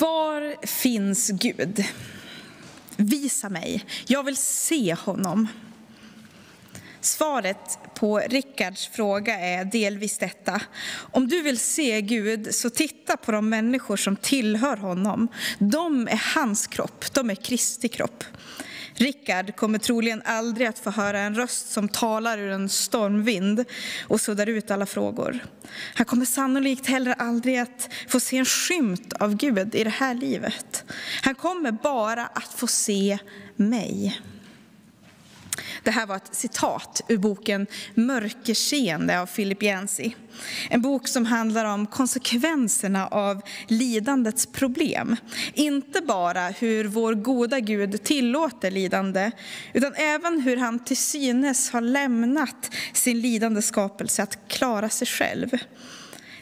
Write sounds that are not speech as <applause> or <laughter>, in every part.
Var finns Gud? Visa mig. Jag vill se honom. Svaret på Rickards fråga är delvis detta. Om du vill se Gud, så titta på de människor som tillhör honom. De är hans kropp, de är Kristi kropp. Rickard kommer troligen aldrig att få höra en röst som talar ur en stormvind och suddar ut alla frågor. Han kommer sannolikt heller aldrig att få se en skymt av Gud i det här livet. Han kommer bara att få se mig. Det här var ett citat ur boken Mörkerseende av Philip Yancey. En bok som handlar om konsekvenserna av lidandets problem. Inte bara hur vår goda Gud tillåter lidande, utan även hur han till synes har lämnat sin lidande skapelse att klara sig själv.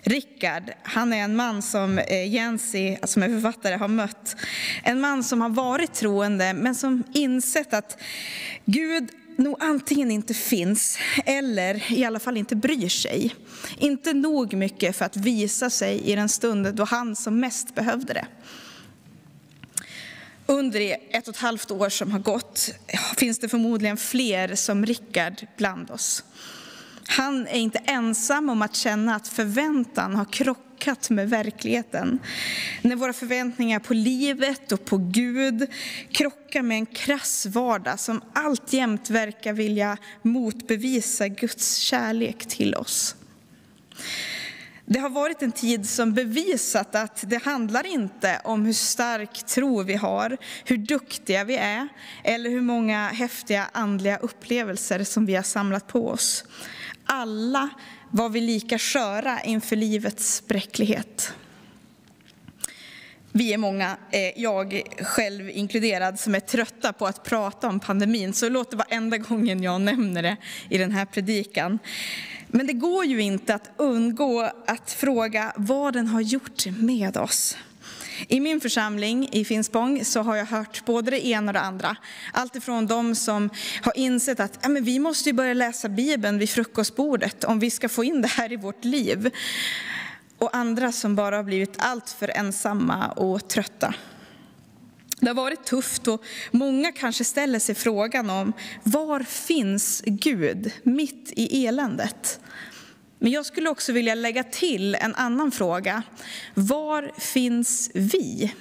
Rickard, han är en man som eh, Jensi, som är författare, har mött. En man som har varit troende, men som insett att Gud nog antingen inte finns eller i alla fall inte bryr sig. Inte nog mycket för att visa sig i den stunden då han som mest behövde det. Under det ett och ett halvt år som har gått finns det förmodligen fler som Rickard bland oss. Han är inte ensam om att känna att förväntan har krockat med verkligheten. När våra förväntningar på livet och på Gud krockar med en krass vardag som alltjämt verkar vilja motbevisa Guds kärlek till oss. Det har varit en tid som bevisat att det handlar inte om hur stark tro vi har, hur duktiga vi är eller hur många häftiga andliga upplevelser som vi har samlat på oss. Alla var vi lika sköra inför livets bräcklighet. Vi är många, eh, jag själv inkluderad, som är trötta på att prata om pandemin, så låt det vara enda gången jag nämner det i den här predikan. Men det går ju inte att undgå att fråga vad den har gjort med oss. I min församling i Finspång så har jag hört både det ena och det andra. Allt ifrån de som har insett att ja, men vi måste börja läsa Bibeln vid frukostbordet om vi ska få in det här i vårt liv. Och andra som bara har blivit alltför ensamma och trötta. Det har varit tufft och många kanske ställer sig frågan om var finns Gud mitt i eländet? Men jag skulle också vilja lägga till en annan fråga. Var finns vi?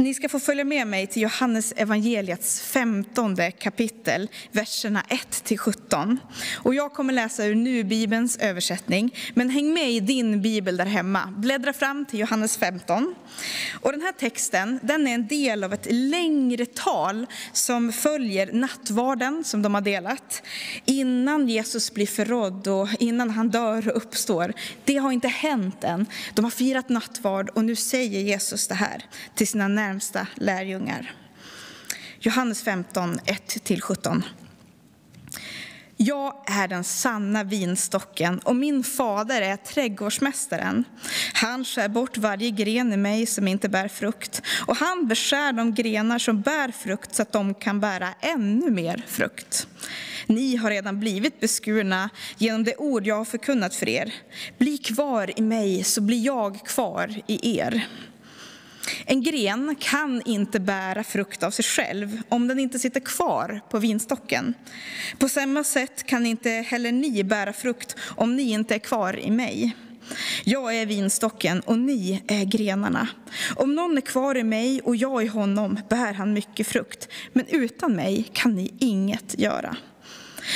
Ni ska få följa med mig till Johannes evangeliets femtonde kapitel, verserna 1-17. Och jag kommer läsa ur nu Bibelns översättning, men häng med i din bibel där hemma. Bläddra fram till Johannes 15. Och den här texten den är en del av ett längre tal som följer nattvarden som de har delat. Innan Jesus blir förrådd och innan han dör och uppstår. Det har inte hänt än. De har firat nattvard och nu säger Jesus det här till sina närmaste närmsta lärjungar. Johannes 15, 1-17. Jag är den sanna vinstocken och min fader är trädgårdsmästaren. Han skär bort varje gren i mig som inte bär frukt och han beskär de grenar som bär frukt så att de kan bära ännu mer frukt. Ni har redan blivit beskurna genom det ord jag har förkunnat för er. Bli kvar i mig så blir jag kvar i er. En gren kan inte bära frukt av sig själv om den inte sitter kvar på vinstocken. På samma sätt kan inte heller ni bära frukt om ni inte är kvar i mig. Jag är vinstocken och ni är grenarna. Om någon är kvar i mig och jag i honom bär han mycket frukt, men utan mig kan ni inget göra.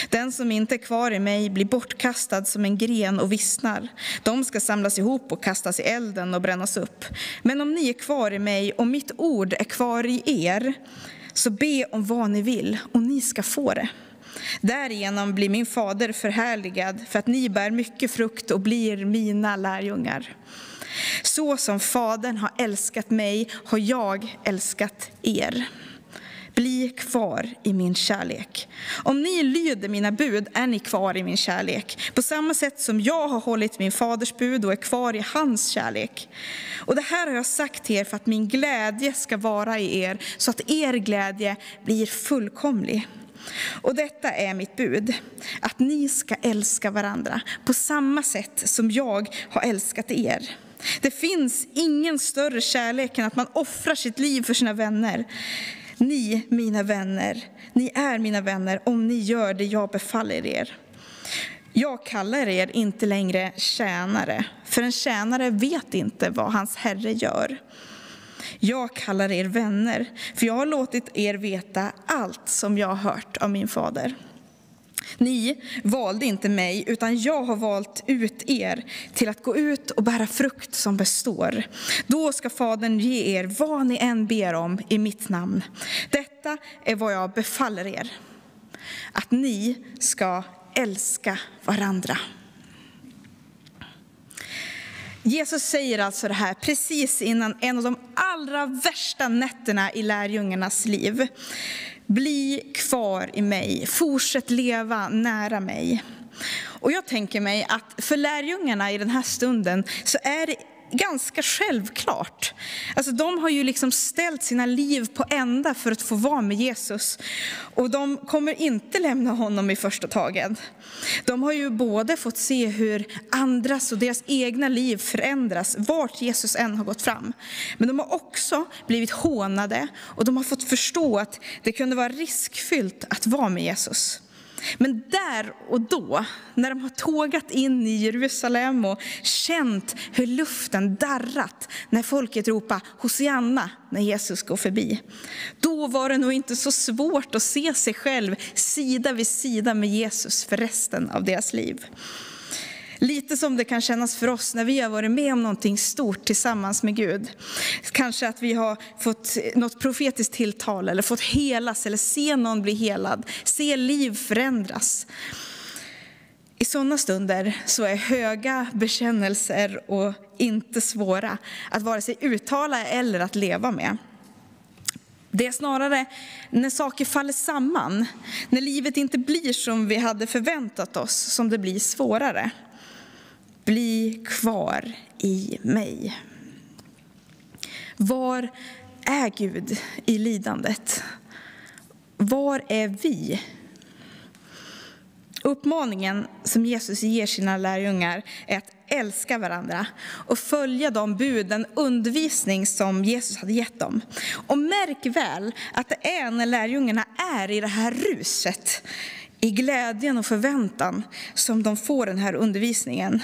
Den som inte är kvar i mig blir bortkastad som en gren och vissnar. De ska samlas ihop och kastas i elden och brännas upp. Men om ni är kvar i mig och mitt ord är kvar i er, så be om vad ni vill och ni ska få det. Därigenom blir min fader förhärligad för att ni bär mycket frukt och blir mina lärjungar. Så som Fadern har älskat mig har jag älskat er. Bli kvar i min kärlek. Om ni lyder mina bud är ni kvar i min kärlek, på samma sätt som jag har hållit min faders bud och är kvar i hans kärlek. Och det här har jag sagt till er för att min glädje ska vara i er, så att er glädje blir fullkomlig. Och detta är mitt bud, att ni ska älska varandra på samma sätt som jag har älskat er. Det finns ingen större kärlek än att man offrar sitt liv för sina vänner. Ni, mina vänner, ni är mina vänner om ni gör det jag befaller er. Jag kallar er inte längre tjänare, för en tjänare vet inte vad hans herre gör. Jag kallar er vänner, för jag har låtit er veta allt som jag har hört av min fader. Ni valde inte mig, utan jag har valt ut er till att gå ut och bära frukt som består. Då ska Fadern ge er vad ni än ber om i mitt namn. Detta är vad jag befaller er, att ni ska älska varandra. Jesus säger alltså det här precis innan en av de allra värsta nätterna i lärjungarnas liv. Bli kvar i mig, fortsätt leva nära mig. Och jag tänker mig att för lärjungarna i den här stunden så är det ganska självklart. Alltså, de har ju liksom ställt sina liv på ända för att få vara med Jesus. Och de kommer inte lämna honom i första taget. De har ju både fått se hur andras och deras egna liv förändras vart Jesus än har gått fram. Men de har också blivit hånade och de har fått förstå att det kunde vara riskfyllt att vara med Jesus. Men där och då, när de har tågat in i Jerusalem och känt hur luften darrat när folket ropar Hosianna när Jesus går förbi. Då var det nog inte så svårt att se sig själv sida vid sida med Jesus för resten av deras liv. Lite som det kan kännas för oss när vi har varit med om någonting stort tillsammans med Gud. Kanske att vi har fått något profetiskt tilltal eller fått helas eller se någon bli helad, se liv förändras. I sådana stunder så är höga bekännelser och inte svåra att vare sig uttala eller att leva med. Det är snarare när saker faller samman, när livet inte blir som vi hade förväntat oss, som det blir svårare. Bli kvar i mig. Var är Gud i lidandet? Var är vi? Uppmaningen som Jesus ger sina lärjungar är att älska varandra och följa de bud, den undervisning som Jesus hade gett dem. Och märk väl att det är när lärjungarna är i det här ruset i glädjen och förväntan som de får den här undervisningen.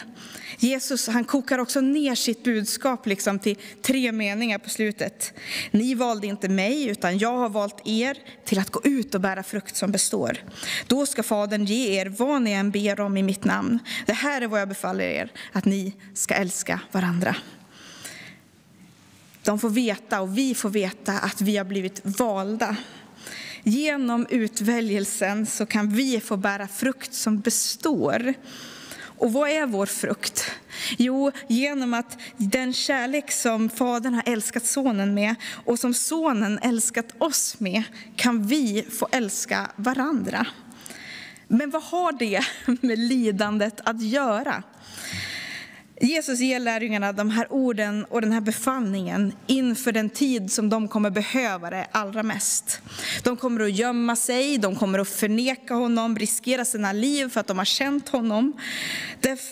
Jesus han kokar också ner sitt budskap liksom till tre meningar på slutet. Ni valde inte mig, utan jag har valt er till att gå ut och bära frukt som består. Då ska Fadern ge er vad ni än ber om i mitt namn. Det här är vad jag befaller er, att ni ska älska varandra. De får veta, och vi får veta, att vi har blivit valda. Genom utväljelsen så kan vi få bära frukt som består. Och vad är vår frukt? Jo, genom att den kärlek som Fadern har älskat Sonen med och som Sonen älskat oss med kan vi få älska varandra. Men vad har det <laughs> med lidandet att göra? Jesus ger lärjungarna de här orden och den här befallningen inför den tid som de kommer behöva det allra mest. De kommer att gömma sig, de kommer att förneka honom, riskera sina liv för att de har känt honom.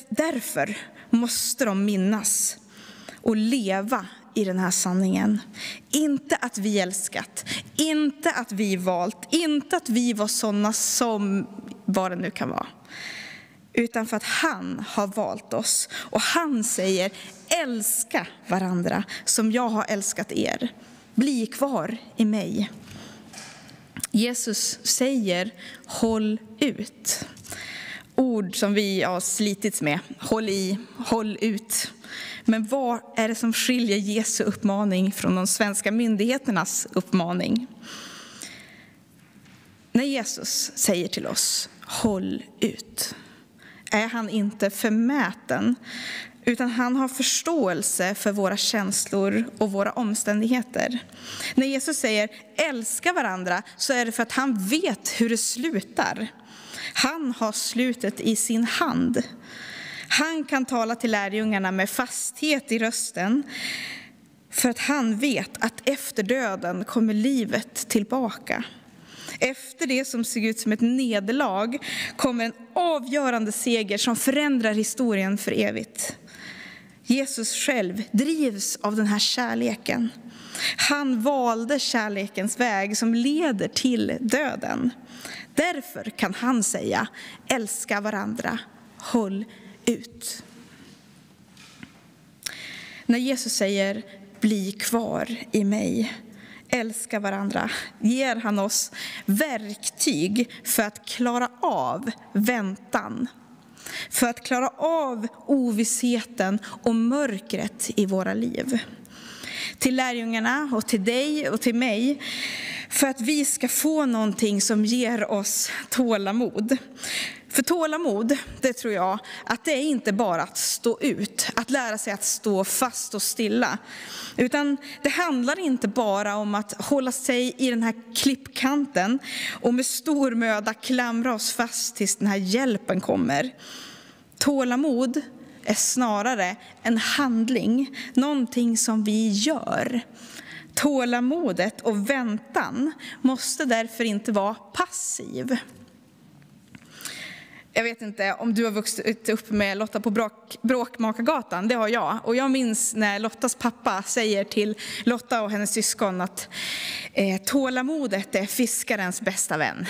Därför måste de minnas och leva i den här sanningen. Inte att vi älskat, inte att vi valt, inte att vi var sådana som vad det nu kan vara utan för att han har valt oss. Och han säger, älska varandra som jag har älskat er. Bli kvar i mig. Jesus säger, håll ut. Ord som vi har slitits med. Håll i, håll ut. Men vad är det som skiljer Jesu uppmaning från de svenska myndigheternas uppmaning? När Jesus säger till oss, håll ut är han inte förmäten, utan han har förståelse för våra känslor och våra omständigheter. När Jesus säger älska varandra så är det för att han vet hur det slutar. Han har slutet i sin hand. Han kan tala till lärjungarna med fasthet i rösten för att han vet att efter döden kommer livet tillbaka. Efter det som såg ut som ett nederlag kommer en avgörande seger som förändrar historien för evigt. Jesus själv drivs av den här kärleken. Han valde kärlekens väg som leder till döden. Därför kan han säga älska varandra, håll ut. När Jesus säger bli kvar i mig, älska varandra, ger han oss verktyg för att klara av väntan. För att klara av ovissheten och mörkret i våra liv. Till lärjungarna och till dig och till mig för att vi ska få någonting som ger oss tålamod. För tålamod, det tror jag, att det är inte bara att stå ut, att lära sig att stå fast och stilla. Utan det handlar inte bara om att hålla sig i den här klippkanten och med stor möda klamra oss fast tills den här hjälpen kommer. Tålamod är snarare en handling, någonting som vi gör. Tålamodet och väntan måste därför inte vara passiv. Jag vet inte om du har vuxit upp med Lotta på bråk, Bråkmakargatan, det har jag. Och jag minns när Lottas pappa säger till Lotta och hennes syskon att eh, tålamodet är fiskarens bästa vän.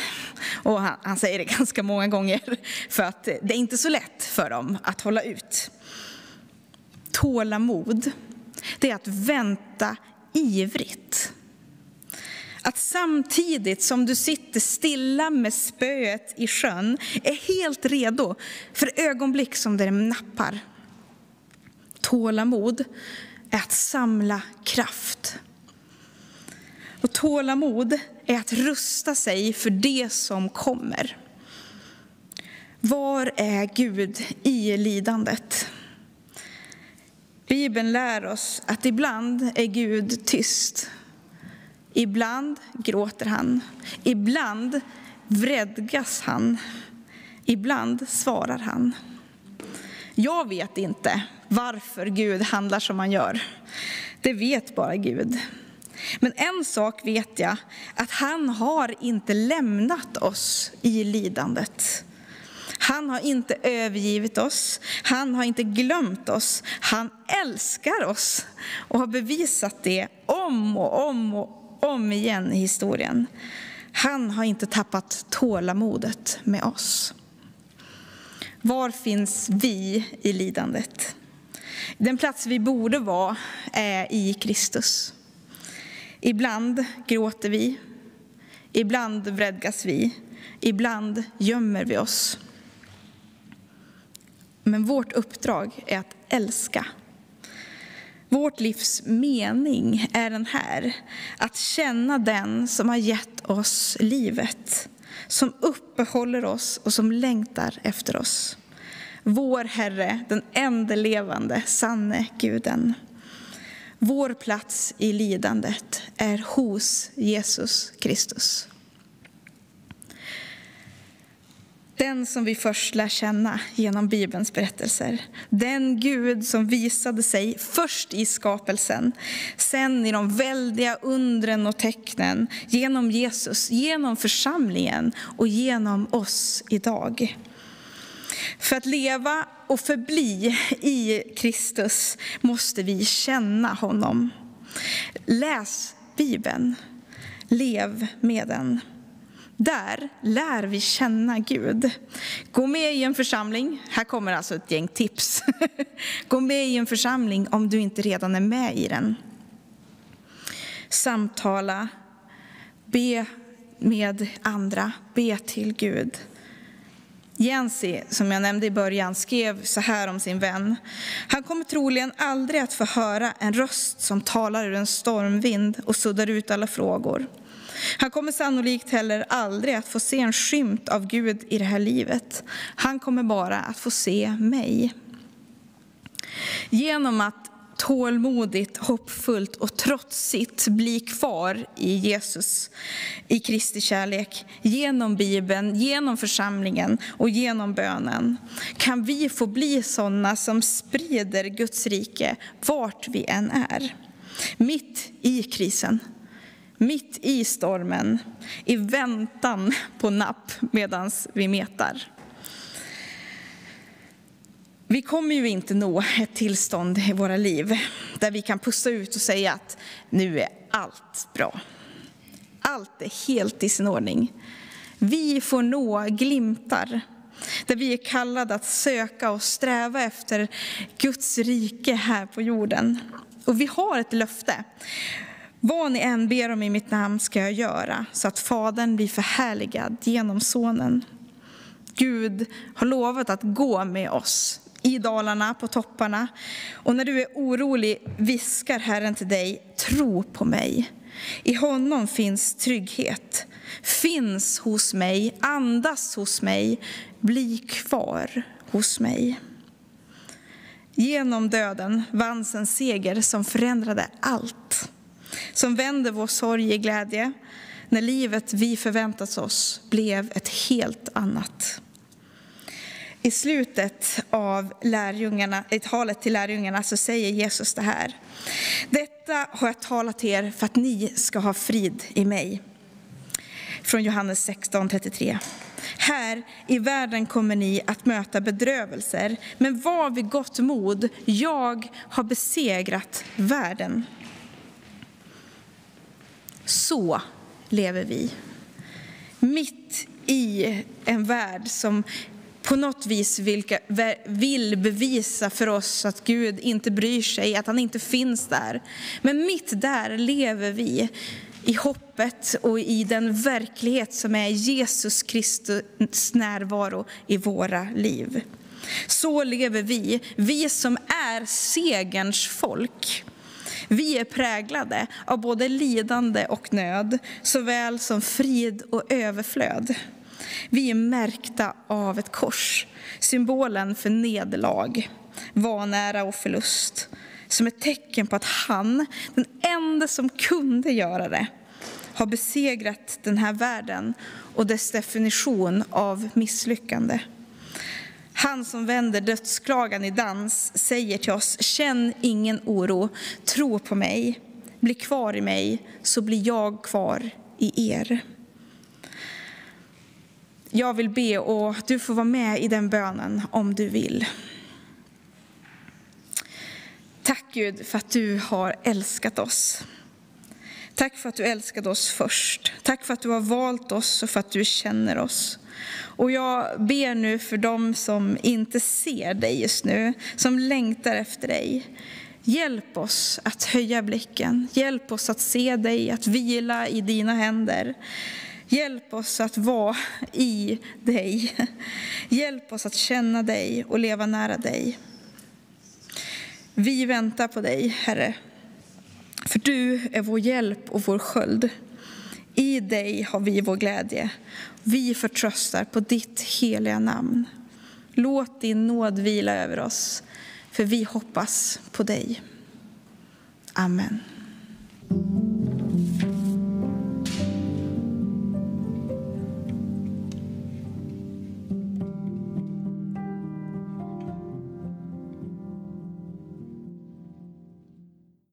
Och han, han säger det <laughs> ganska många gånger för att det är inte så lätt för dem att hålla ut. Tålamod, det är att vänta ivrigt. Att samtidigt som du sitter stilla med spöet i sjön är helt redo för ögonblick som det nappar. Tålamod är att samla kraft. Och tålamod är att rusta sig för det som kommer. Var är Gud i lidandet? Bibeln lär oss att ibland är Gud tyst Ibland gråter han, ibland vredgas han, ibland svarar han. Jag vet inte varför Gud handlar som han gör. Det vet bara Gud. Men en sak vet jag, att han har inte lämnat oss i lidandet. Han har inte övergivit oss, han har inte glömt oss. Han älskar oss och har bevisat det om och om och om igen i historien. Han har inte tappat tålamodet med oss. Var finns vi i lidandet? Den plats vi borde vara är i Kristus. Ibland gråter vi, ibland vredgas vi, ibland gömmer vi oss. Men vårt uppdrag är att älska vårt livs mening är den här, att känna den som har gett oss livet, som uppehåller oss och som längtar efter oss. Vår Herre, den enda levande, sanne Guden. Vår plats i lidandet är hos Jesus Kristus. Den som vi först lär känna genom Bibelns berättelser. Den Gud som visade sig först i skapelsen, sen i de väldiga undren och tecknen, genom Jesus, genom församlingen och genom oss idag. För att leva och förbli i Kristus måste vi känna honom. Läs Bibeln, lev med den. Där lär vi känna Gud. Gå med i en församling. Här kommer alltså ett gäng tips. <laughs> Gå med i en församling om du inte redan är med i den. Samtala, be med andra, be till Gud. Jensi, som jag nämnde i början, skrev så här om sin vän. Han kommer troligen aldrig att få höra en röst som talar ur en stormvind och suddar ut alla frågor. Han kommer sannolikt heller aldrig att få se en skymt av Gud i det här livet. Han kommer bara att få se mig. Genom att tålmodigt, hoppfullt och trotsigt bli kvar i Jesus, i Kristi kärlek, genom Bibeln, genom församlingen och genom bönen, kan vi få bli sådana som sprider Guds rike vart vi än är. Mitt i krisen, mitt i stormen, i väntan på napp medan vi metar. Vi kommer ju inte nå ett tillstånd i våra liv där vi kan pussa ut och säga att nu är allt bra. Allt är helt i sin ordning. Vi får nå glimtar där vi är kallade att söka och sträva efter Guds rike här på jorden. Och vi har ett löfte. Vad ni än ber om i mitt namn ska jag göra så att Fadern blir förhärligad genom Sonen. Gud har lovat att gå med oss i dalarna, på topparna. Och när du är orolig viskar Herren till dig, tro på mig. I honom finns trygghet. Finns hos mig, andas hos mig, bli kvar hos mig. Genom döden vanns en seger som förändrade allt. Som vände vår sorg i glädje när livet vi förväntat oss blev ett helt annat. I slutet av lärjungarna, i talet till lärjungarna så säger Jesus det här. Detta har jag talat till er för att ni ska ha frid i mig. Från Johannes 16.33. Här i världen kommer ni att möta bedrövelser, men var vid gott mod. Jag har besegrat världen. Så lever vi. Mitt i en värld som på något vis vill bevisa för oss att Gud inte bryr sig, att han inte finns där. Men mitt där lever vi i hoppet och i den verklighet som är Jesus Kristus närvaro i våra liv. Så lever vi, vi som är segerns folk. Vi är präglade av både lidande och nöd, såväl som frid och överflöd. Vi är märkta av ett kors, symbolen för nederlag, vanära och förlust. Som ett tecken på att han, den enda som kunde göra det, har besegrat den här världen och dess definition av misslyckande. Han som vänder dödsklagan i dans säger till oss, känn ingen oro, tro på mig, bli kvar i mig, så blir jag kvar i er. Jag vill be och du får vara med i den bönen om du vill. Tack Gud för att du har älskat oss. Tack för att du älskade oss först. Tack för att du har valt oss och för att du känner oss. Och jag ber nu för dem som inte ser dig just nu, som längtar efter dig. Hjälp oss att höja blicken, hjälp oss att se dig, att vila i dina händer. Hjälp oss att vara i dig. Hjälp oss att känna dig och leva nära dig. Vi väntar på dig, Herre, för du är vår hjälp och vår sköld. I dig har vi vår glädje. Vi förtröstar på ditt heliga namn. Låt din nåd vila över oss, för vi hoppas på dig. Amen.